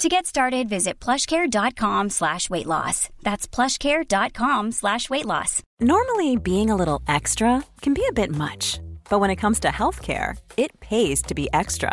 To get started, visit plushcare.com slash weight loss. That's plushcare.com slash weight loss. Normally, being a little extra can be a bit much, but when it comes to healthcare, it pays to be extra.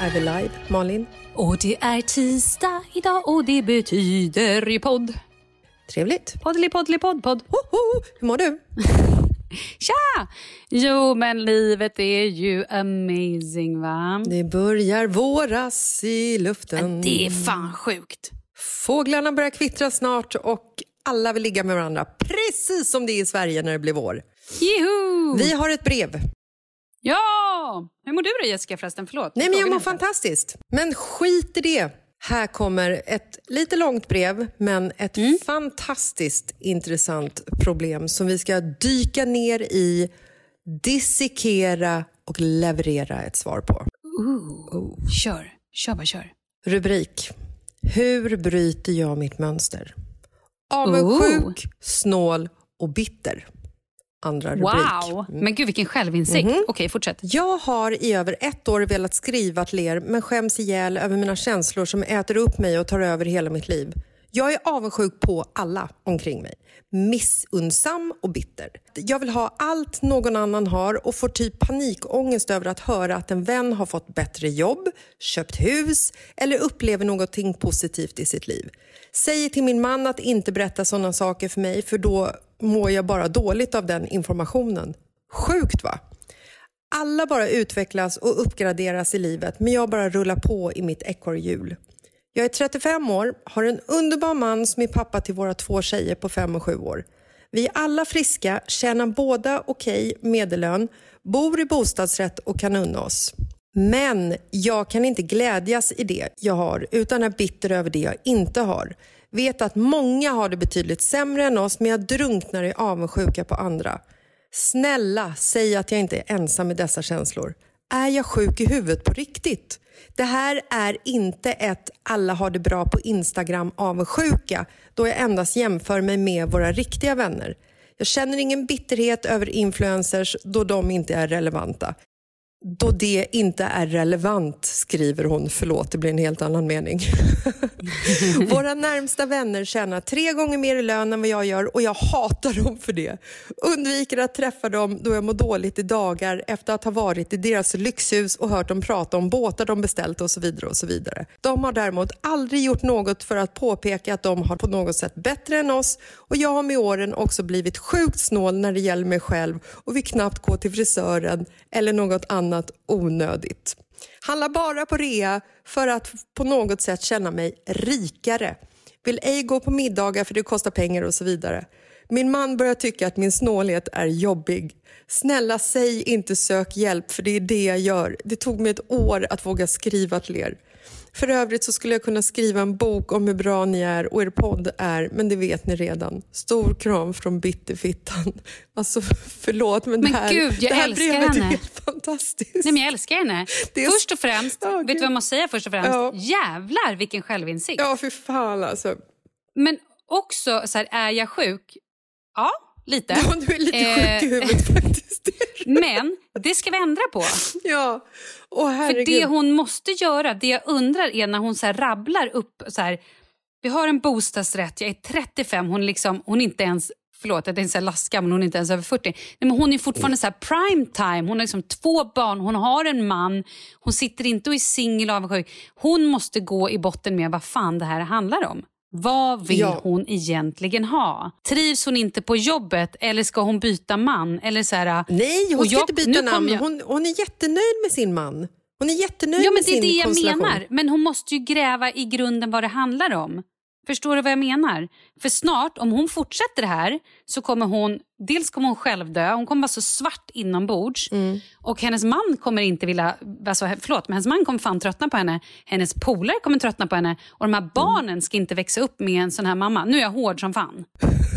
Är vi, live, Malin? Och det är tisdag idag och det betyder ju podd. Trevligt. Poddeli poddeli podd podd. Hoho, hur mår du? Tja! Jo, men livet är ju amazing va? Det börjar våras i luften. Det är fan sjukt. Fåglarna börjar kvittra snart och alla vill ligga med varandra precis som det är i Sverige när det blir vår. Juhu! Vi har ett brev. Ja! Hur mår du då Jessica förresten? Förlåt. Nej, men jag mår inte. fantastiskt. Men skit i det. Här kommer ett lite långt brev, men ett Mm. fantastiskt intressant problem som vi ska dyka ner i, dissekera och leverera ett svar på. Ooh. Kör. Kör bara kör. Rubrik. Hur bryter jag mitt mönster? Avundsjuk, Ooh. snål och bitter. Andra rubrik. Wow! Men gud vilken självinsikt. Okej, fortsätt. Jag har i över ett år velat skriva till er men skäms ihjäl över mina känslor som äter upp mig och tar över hela mitt liv. Jag är avundsjuk på alla omkring mig. Missunnsam och bitter. Jag vill ha allt någon annan har och får typ panikångest över att höra att en vän har fått bättre jobb, köpt hus eller upplever någonting positivt i sitt liv. Säger till min man att inte berätta sådana saker för mig för då mår jag bara dåligt av den informationen. Sjukt va? Alla bara utvecklas och uppgraderas i livet men jag bara rullar på i mitt ekorrhjul. Jag är 35 år, har en underbar man som är pappa till våra två tjejer på 5 och 7 år. Vi är alla friska, tjänar båda okej okay, medellön, bor i bostadsrätt och kan unna oss. Men jag kan inte glädjas i det jag har utan är bitter över det jag inte har. Vet att många har det betydligt sämre än oss men jag drunknar i avundsjuka på andra. Snälla, säg att jag inte är ensam i dessa känslor. Är jag sjuk i huvudet på riktigt? Det här är inte ett alla har det bra på Instagram avundsjuka då jag endast jämför mig med våra riktiga vänner. Jag känner ingen bitterhet över influencers då de inte är relevanta. Då det inte är relevant, skriver hon. Förlåt, det blir en helt annan mening. Våra närmsta vänner tjänar tre gånger mer i lön än vad jag gör och jag hatar dem för det. Undviker att träffa dem då jag mår dåligt i dagar efter att ha varit i deras lyxhus och hört dem prata om båtar de beställt och så vidare. och så vidare. De har däremot aldrig gjort något för att påpeka att de har på något sätt bättre än oss och jag har med åren också blivit sjukt snål när det gäller mig själv och vill knappt gå till frisören eller något annat onödigt. Handlar bara på rea för att på något sätt känna mig rikare. Vill ej gå på middagar för det kostar pengar och så vidare. Min man börjar tycka att min snålhet är jobbig. Snälla säg inte sök hjälp för det är det jag gör. Det tog mig ett år att våga skriva till er. För övrigt så skulle jag kunna skriva en bok om hur bra ni är och er podd är, men det vet ni redan. Stor kram från Bitterfittan. Alltså förlåt, men, men det här, Gud, jag det här älskar brevet henne. är helt fantastiskt. Nej, men jag älskar henne. Är- Först och främst, Ja, vet du vad jag måste säga först och främst? Ja. Jävlar vilken självinsikt. Ja, för fan alltså. Men också, så här, är jag sjuk? Ja, lite. Ja, du är lite Eh, sjuk i huvudet faktiskt. Men det ska vi ändra på. ja, åh För herregud. det hon måste göra, det jag undrar är när hon så rabblar upp så här, vi har en bostadsrätt, jag är 35, hon, är liksom, hon är inte ens Förlåt, jag tänkte säga lastgammal, hon är inte ens över 40. Nej, men hon är fortfarande så här prime time. Hon har liksom två barn, hon har en man. Hon sitter inte och är singel och avundsjuk. Hon måste gå i botten med vad fan det här handlar om. Vad vill Ja. hon egentligen ha? Trivs hon inte på jobbet eller ska hon byta man? Eller så här, Nej, hon och ska jag- inte byta namn. jag- Hon, hon är jättenöjd med sin man. Hon är jättenöjd Ja, men med det är sin det jag konstellation. menar. Men hon måste ju gräva i grunden vad det handlar om. Förstår du vad jag menar? För snart, om hon fortsätter det här, så kommer hon... Dels kommer hon själv dö, hon kommer vara så svart inombords. Mm. Och hennes man kommer inte vilja... Alltså, förlåt, men hennes man kommer fan tröttna på henne. Hennes polare kommer tröttna på henne. Och de här Mm. barnen ska inte växa upp med en sån här mamma. Nu är jag hård som fan.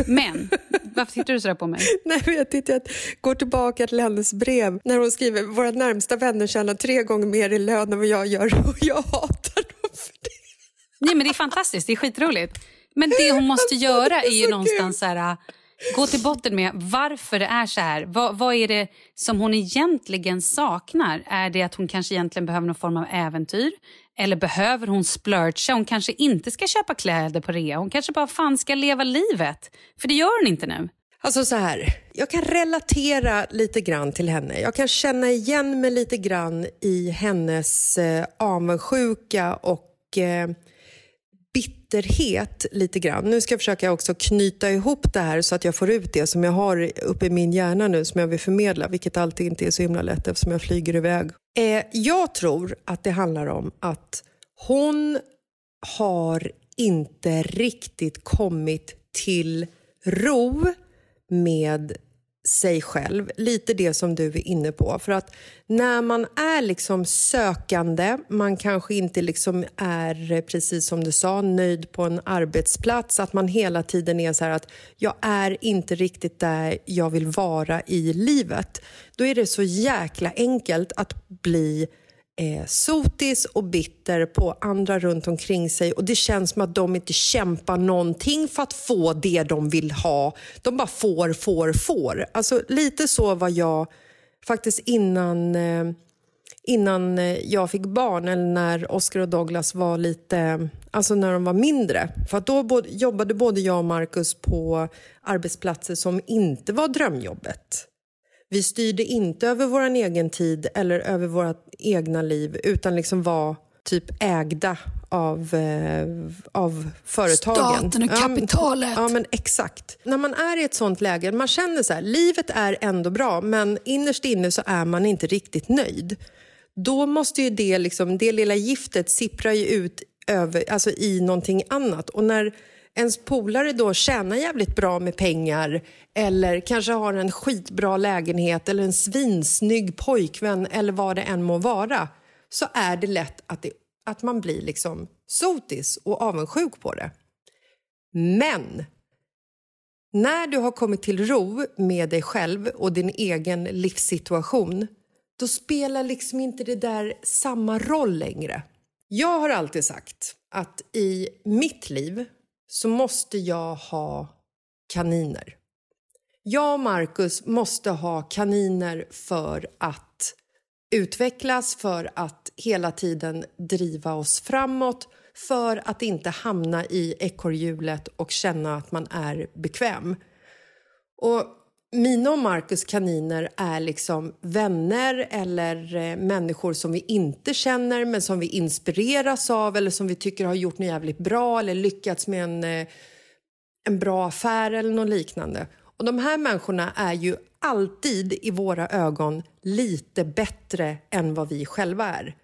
Men, varför tittar du så där på mig? Nej, men jag tittar, jag går tillbaka till hennes brev när hon skriver våra närmsta vänner tjänar tre gånger mer i lön än vad jag gör och jag hatar. Nej, men det är fantastiskt, det är skitroligt. Men det hon måste göra är ju någonstans så här, gå till botten med varför det är så här. Vad, vad är det som hon egentligen saknar? Är det att hon kanske egentligen behöver någon form av äventyr? Eller behöver hon splurcha? Hon kanske inte ska köpa kläder på rea. Hon kanske bara fan ska leva livet. För det gör hon inte nu. Alltså så här, jag kan relatera lite grann till henne. Jag kan känna igen mig lite grann i hennes eh, avundsjuka och eh, bitterhet lite grann. Nu ska jag försöka också knyta ihop det här så att jag får ut det som jag har uppe i min hjärna nu som jag vill förmedla, vilket alltid inte är så himla lätt eftersom jag flyger iväg. Eh, jag tror att det handlar om att hon har inte riktigt kommit till ro med sig själv. Lite det som du är inne på. För att när man är liksom sökande, man kanske inte liksom är, precis som du sa, nöjd på en arbetsplats. Att man hela tiden är så här att jag är inte riktigt där jag vill vara i livet. Då är det så jäkla enkelt att bli eh, sotis och bitter på andra runt omkring sig och det känns som att de inte kämpar någonting för att få det de vill ha. De bara får, får, får. Alltså lite så var jag faktiskt innan, eh, innan eh, jag fick barn eller när Oscar och Douglas var lite, alltså när de var mindre. För att då både, jobbade både jag och Marcus på arbetsplatser som inte var drömjobbet. Vi styrde inte över vår egen tid eller över vårt egna liv utan liksom var typ ägda av, eh, av företagen. Staten och kapitalet. Ja, ja, men exakt. När man är i ett sånt läge, man känner så här, livet är ändå bra men innerst inne så är man inte riktigt nöjd. Då måste ju det, liksom, det lilla giftet sippra ju ut över, alltså i någonting annat. Och när ens polare då tjänar jävligt bra med pengar eller kanske har en skitbra lägenhet eller en svinsnygg pojkvän eller vad det än må vara så är det lätt att, det, att man blir liksom sotis och avundsjuk på det. Men när du har kommit till ro med dig själv och din egen livssituation då spelar liksom inte det där samma roll längre. Jag har alltid sagt att i mitt liv så måste jag ha kaniner. Jag och Marcus måste ha kaniner för att utvecklas, för att hela tiden driva oss framåt för att inte hamna i ekorrhjulet och känna att man är bekväm. Och mina och Marcus kaniner är liksom vänner eller eh, människor som vi inte känner men som vi inspireras av eller som vi tycker har gjort något jävligt bra eller lyckats med en, eh, en bra affär eller något liknande. Och de här människorna är ju alltid i våra ögon lite bättre än vad vi själva är.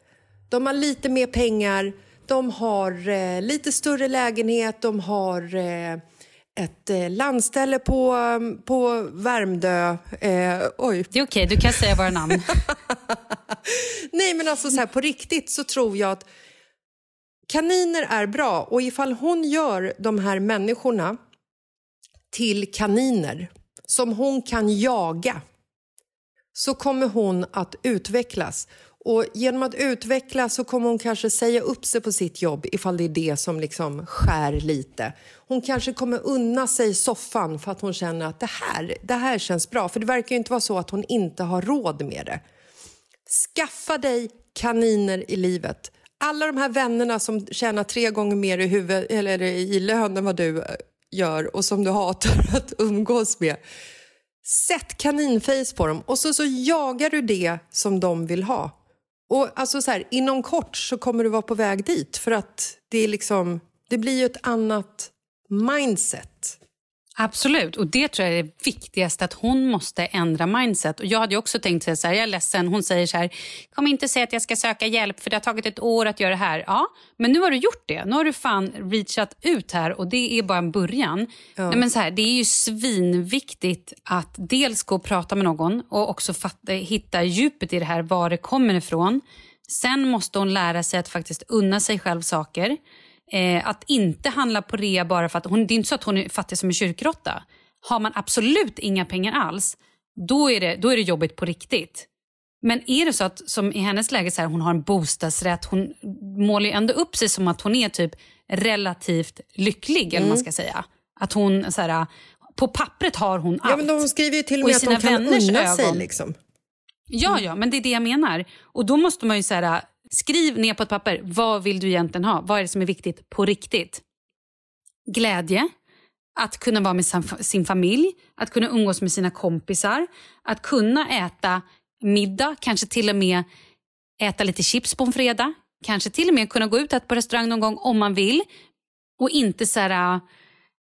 De har lite mer pengar, de har eh, lite större lägenhet, de har eh, ett eh, landställe på, på Värmdö. Eh, oj. Det är okej, okay. du kan säga våra namn. Nej, men alltså så här, på riktigt så tror jag att kaniner är bra och ifall hon gör de här människorna till kaniner som hon kan jaga så kommer hon att utvecklas. Och Genom att utvecklas så kommer hon kanske säga upp sig på sitt jobb ifall det är det som liksom skär lite. Hon kanske kommer unna sig soffan för att hon känner att det här, det här känns bra. För det verkar ju inte vara så att hon inte har råd med det. Skaffa dig kaniner i livet. Alla de här vännerna som tjänar tre gånger mer i, huvud, eller i lön än vad du eh, gör och som du hatar att umgås med. Sätt kaninface på dem och så, så jagar du det som de vill ha. Och alltså så här, Inom kort så kommer du vara på väg dit för att det, är liksom, det blir ju ett annat mindset. Absolut, och det tror jag är det viktigaste, att hon måste ändra mindset. Och Jag hade också tänkt säga så här, jag är ledsen, hon säger så här, kom inte säga att jag ska söka hjälp för det har tagit ett år att göra det här. Ja, men nu har du gjort det. Nu har du fan reachat ut här och det är bara en början. Ja. Nej, men så här, det är ju svinviktigt att dels gå och prata med någon och också fatta, hitta djupet i det här, var det kommer ifrån. Sen måste hon lära sig att faktiskt unna sig själv saker. Eh, att inte handla på rea bara för att hon, det är inte så att hon är fattig som en kyrkråtta. Har man absolut inga pengar alls, då är det, då är det jobbigt på riktigt. Men är det så att som i hennes läge, så här, hon har en bostadsrätt, hon målar ju ändå upp sig som att hon är typ relativt lycklig, mm. eller man ska säga. Att hon, så här, på pappret har hon allt. Ja, men hon skriver ju till och med att hon kan unna ögon. sig. Liksom. Ja, ja, men det är det jag menar. Och då måste man ju så här, Skriv ner på ett papper, vad vill du egentligen ha? Vad är det som är viktigt på riktigt? Glädje, att kunna vara med sin familj, att kunna umgås med sina kompisar, att kunna äta middag, kanske till och med äta lite chips på en fredag, kanske till och med kunna gå ut på restaurang någon gång om man vill. Och inte så här, äh,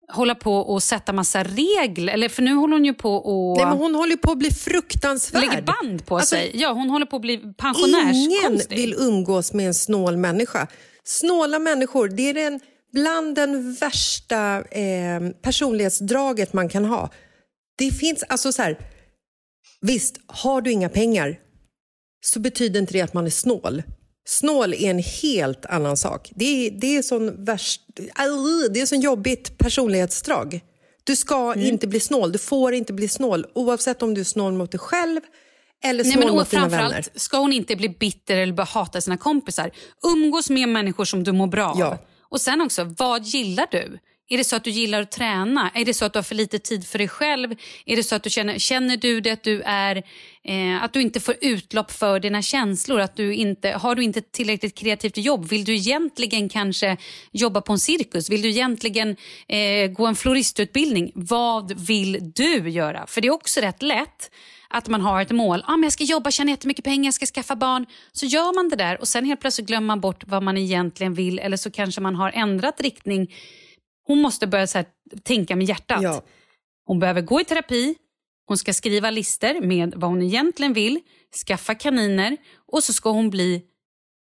hålla på och sätta massa regler. Eller för nu håller hon ju på och... Nej, men hon håller på att bli fruktansvärd. Lägger band på alltså, sig. Ja, hon håller på att bli pensionärskonstig. Ingen vill umgås med en snål människa. Snåla människor, det är den, bland den värsta eh, personlighetsdraget man kan ha. Det finns, alltså så här, visst, har du inga pengar så betyder inte det att man är snål. Snål är en helt annan sak. Det är, det är sån värst, det är sån jobbigt personlighetsdrag. Du ska mm. inte bli snål, du får inte bli snål oavsett om du är snål mot dig själv eller snål Nej, men, mot dina vänner. ska hon inte bli bitter eller bara hata sina kompisar. Umgås med människor som du mår bra av. Ja. Och sen också, vad gillar du? Är det så att du gillar att träna? Är det så att du har för lite tid för dig själv? Är det så att du känner, känner du det att du är eh, att du inte får utlopp för dina känslor? Att du inte, har du inte tillräckligt kreativt jobb? Vill du egentligen kanske jobba på en cirkus? Vill du egentligen eh, gå en floristutbildning? Vad vill du göra? För det är också rätt lätt att man har ett mål. Ah, men jag ska jobba, tjäna jättemycket pengar, jag ska skaffa barn. Så gör man det där och sen helt plötsligt glömmer man bort vad man egentligen vill eller så kanske man har ändrat riktning. Hon måste börja så här, tänka med hjärtat. Ja. Hon behöver gå i terapi, hon ska skriva lister med vad hon egentligen vill, skaffa kaniner och så ska hon bli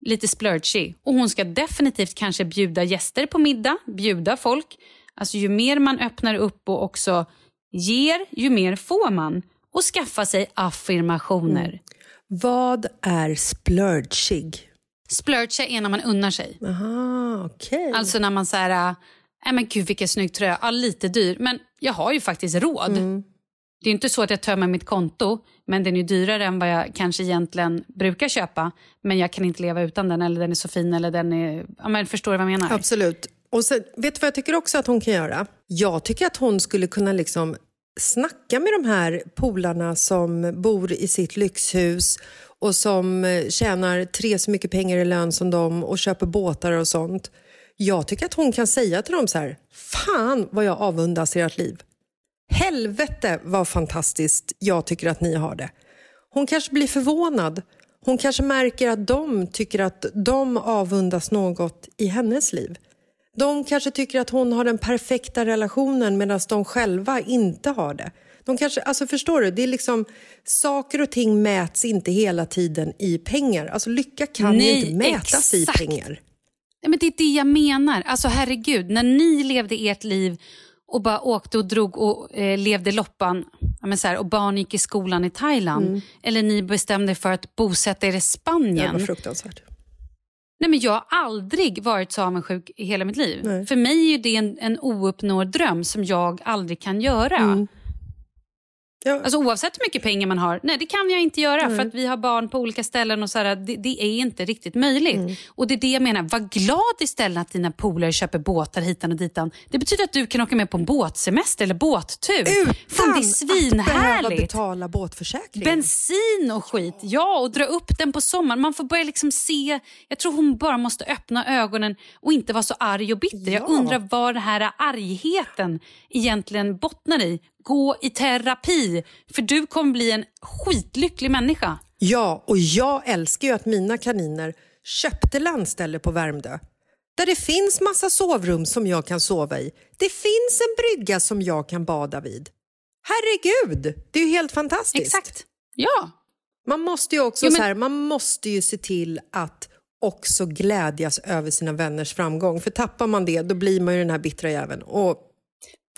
lite splurgy. Och hon ska definitivt kanske bjuda gäster på middag, bjuda folk. Alltså ju mer man öppnar upp och också ger, ju mer får man. Och skaffa sig affirmationer. Mm. Vad är splurgig? Splurge är när man unnar sig. Aha, okej. Alltså när man säger, nej men gud vilken snygg tröja, ja, lite dyr, men jag har ju faktiskt råd. Mm. Det är inte så att jag tömmer mitt konto, men den är dyrare än vad jag kanske egentligen brukar köpa. Men jag kan inte leva utan den, eller den är så fin, eller den är... Ja, men förstår du vad jag menar? Absolut. Och sen, vet du vad jag tycker också att hon kan göra? Jag tycker att hon skulle kunna liksom snacka med de här polarna som bor i sitt lyxhus och som eh, tjänar tre så mycket pengar i lön som dem och köper båtar och sånt. Jag tycker att hon kan säga till dem så här, fan vad jag avundas ert liv. Helvete vad fantastiskt jag tycker att ni har det. Hon kanske blir förvånad. Hon kanske märker att de tycker att de avundas något i hennes liv. De kanske tycker att hon har den perfekta relationen medan de själva inte har det. De kanske, alltså förstår du? Det är liksom, saker och ting mäts inte hela tiden i pengar. Alltså lycka kan Nej, ju inte mätas exakt. i pengar. Ja, men det är det jag menar. Alltså herregud, när ni levde ert liv och bara åkte och drog och eh, levde loppan ja, så här, och barn gick i skolan i Thailand eller ni bestämde er för att bosätta er i Det Spanien. var fruktansvärt. Nej, men jag har aldrig varit så avundsjuk i hela mitt liv. Nej. För mig är det en, en ouppnådd dröm som jag aldrig kan göra. Ja, Alltså oavsett hur mycket pengar man har. Nej, det kan jag inte göra för att vi har barn på olika ställen och så här, det, det är inte riktigt möjligt. Mm. Och det är det jag menar. Var glad istället att dina polare köper båtar hitan och ditan. Det betyder att du kan åka med på en båtsemester eller båttur. utan det är att behöva svinhärligt. betala båtförsäkring. Bensin och skit. Ja, och dra upp den på sommaren. Man får börja liksom se. Jag tror hon bara måste öppna ögonen och inte vara så arg och bitter. Jag Ja. undrar vad den här argheten egentligen bottnar i. Gå i terapi, för du kommer bli en skitlycklig människa. Ja, och jag älskar ju att mina kaniner köpte landställe på Värmdö. Där det finns massa sovrum som jag kan sova i. Det finns en brygga som jag kan bada vid. Herregud, det är ju helt fantastiskt. Exakt. Ja. Man måste ju också Jo, men- så här, man måste ju se till att också glädjas över sina vänners framgång. För tappar man det, då blir man ju den här bittra jäveln. Och,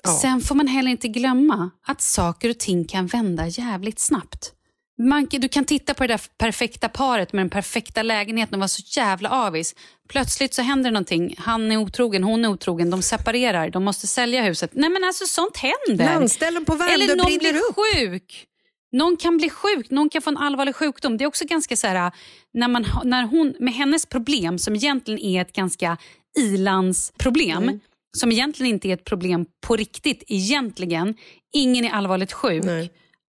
ja. Sen får man heller inte glömma att saker och ting kan vända jävligt snabbt. Man, du kan titta på det där perfekta paret med den perfekta lägenheten och vara så jävla avis. Plötsligt så händer någonting. Han är otrogen, hon är otrogen, de separerar, de måste sälja huset. Nej men alltså sånt händer. Landställen på Värmdö Eller någon brinner blir upp. sjuk. Någon kan bli sjuk, någon kan få en allvarlig sjukdom. Det är också ganska så här, när, man, när hon, med hennes problem som egentligen är ett ganska ilandsproblem, Mm. Som egentligen inte är ett problem på riktigt egentligen. Ingen är allvarligt sjuk. Nej.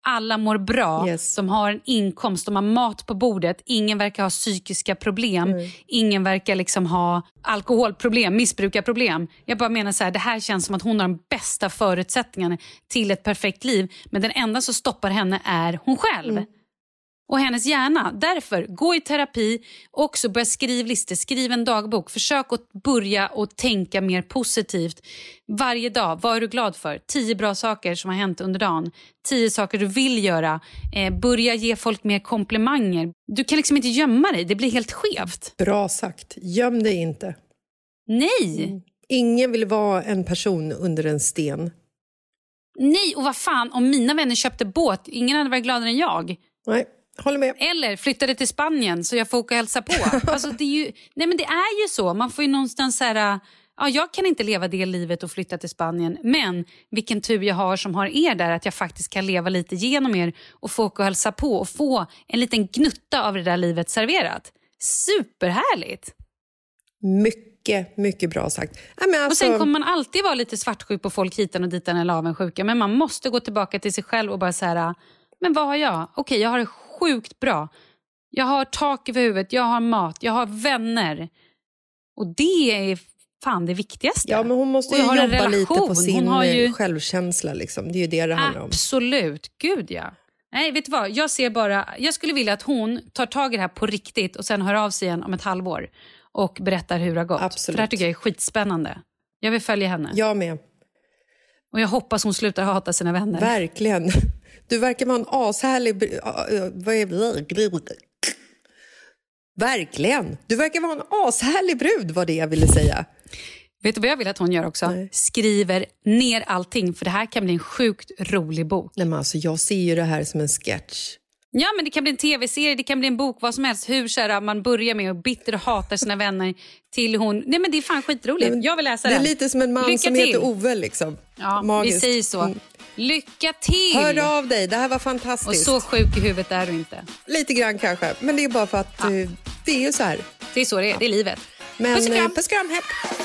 Alla mår bra, Yes. de har en inkomst, de har mat på bordet. Ingen verkar ha psykiska problem. Ingen verkar liksom ha alkoholproblem, missbrukarproblem. Jag bara menar så här, det här känns som att hon har de bästa förutsättningarna till ett perfekt liv. Men den enda som stoppar henne är hon själv. Och hennes hjärna. Därför, gå i terapi. Också börja skriva listor, skriv en dagbok. Försök att börja och tänka mer positivt. Varje dag, vad är du glad för? Tio bra saker som har hänt under dagen. Tio saker du vill göra. Eh, börja ge folk mer komplimanger. Du kan liksom inte gömma dig, det blir helt skevt. Bra sagt. Göm dig inte. Nej! Ingen vill vara en person under en sten. Nej, och vad fan, om mina vänner köpte båt, ingen hade varit gladare än jag. Nej, håller med. Eller flyttade till Spanien så jag får åka och hälsa på. Alltså, det, är ju, nej men det är ju så. Man får ju någonstans så här, ja, jag kan inte leva det livet och flytta till Spanien. Men vilken tur jag har som har er där att jag faktiskt kan leva lite genom er och få åka och hälsa på och få en liten gnutta av det där livet serverat. Superhärligt! Mycket, mycket bra sagt. Nej, men Och alltså, sen kommer man alltid vara lite svartsjuk på folk hitan och ditan eller avundsjuka. Men man måste gå tillbaka till sig själv och bara så här, men vad har jag? Okej, jag har det sjukt bra. Jag har tak över huvudet, jag har mat, jag har vänner. Och det är fan det viktigaste. Ja, men hon måste ju jobba lite på sin ju- eh, självkänsla. Liksom. Det är ju det det handlar om. Absolut, gud ja. Nej, vet du vad? Jag ser bara... Jag skulle vilja att hon tar tag i det här på riktigt och sen hör av sig igen om ett halvår och berättar hur det har gått. Absolut. För det här tycker jag är skitspännande. Jag vill följa henne. Jag med. Och jag hoppas hon slutar hata sina vänner. Verkligen. Du verkar vara en ashärlig... Vad är Verkligen! Du verkar vara en ashärlig brud, var det jag ville säga. Vet du vad jag vill att hon gör också? Nej. Skriver ner allting, för det här kan bli en sjukt rolig bok. Nej, men alltså, jag ser ju det här som en sketch. Ja, men det kan bli en tv-serie, det kan bli en bok, vad som helst. Hur så man börjar med att bitter och hatar sina vänner till hon... Nej, men det är fan skitroligt. Men jag vill läsa Det är den. lite som en man Lycka som till. heter Ove. Liksom. Ja, Magiskt. vi säger så. Mm. Lycka till! Hör av dig, det här var och fantastiskt. så sjuk i huvudet är du inte. Lite grann kanske, men det är bara för att Ja. eh, det är ju så här. Det är så det är, det är livet. Men, Puss och kram. eh, Puss och kram, hej.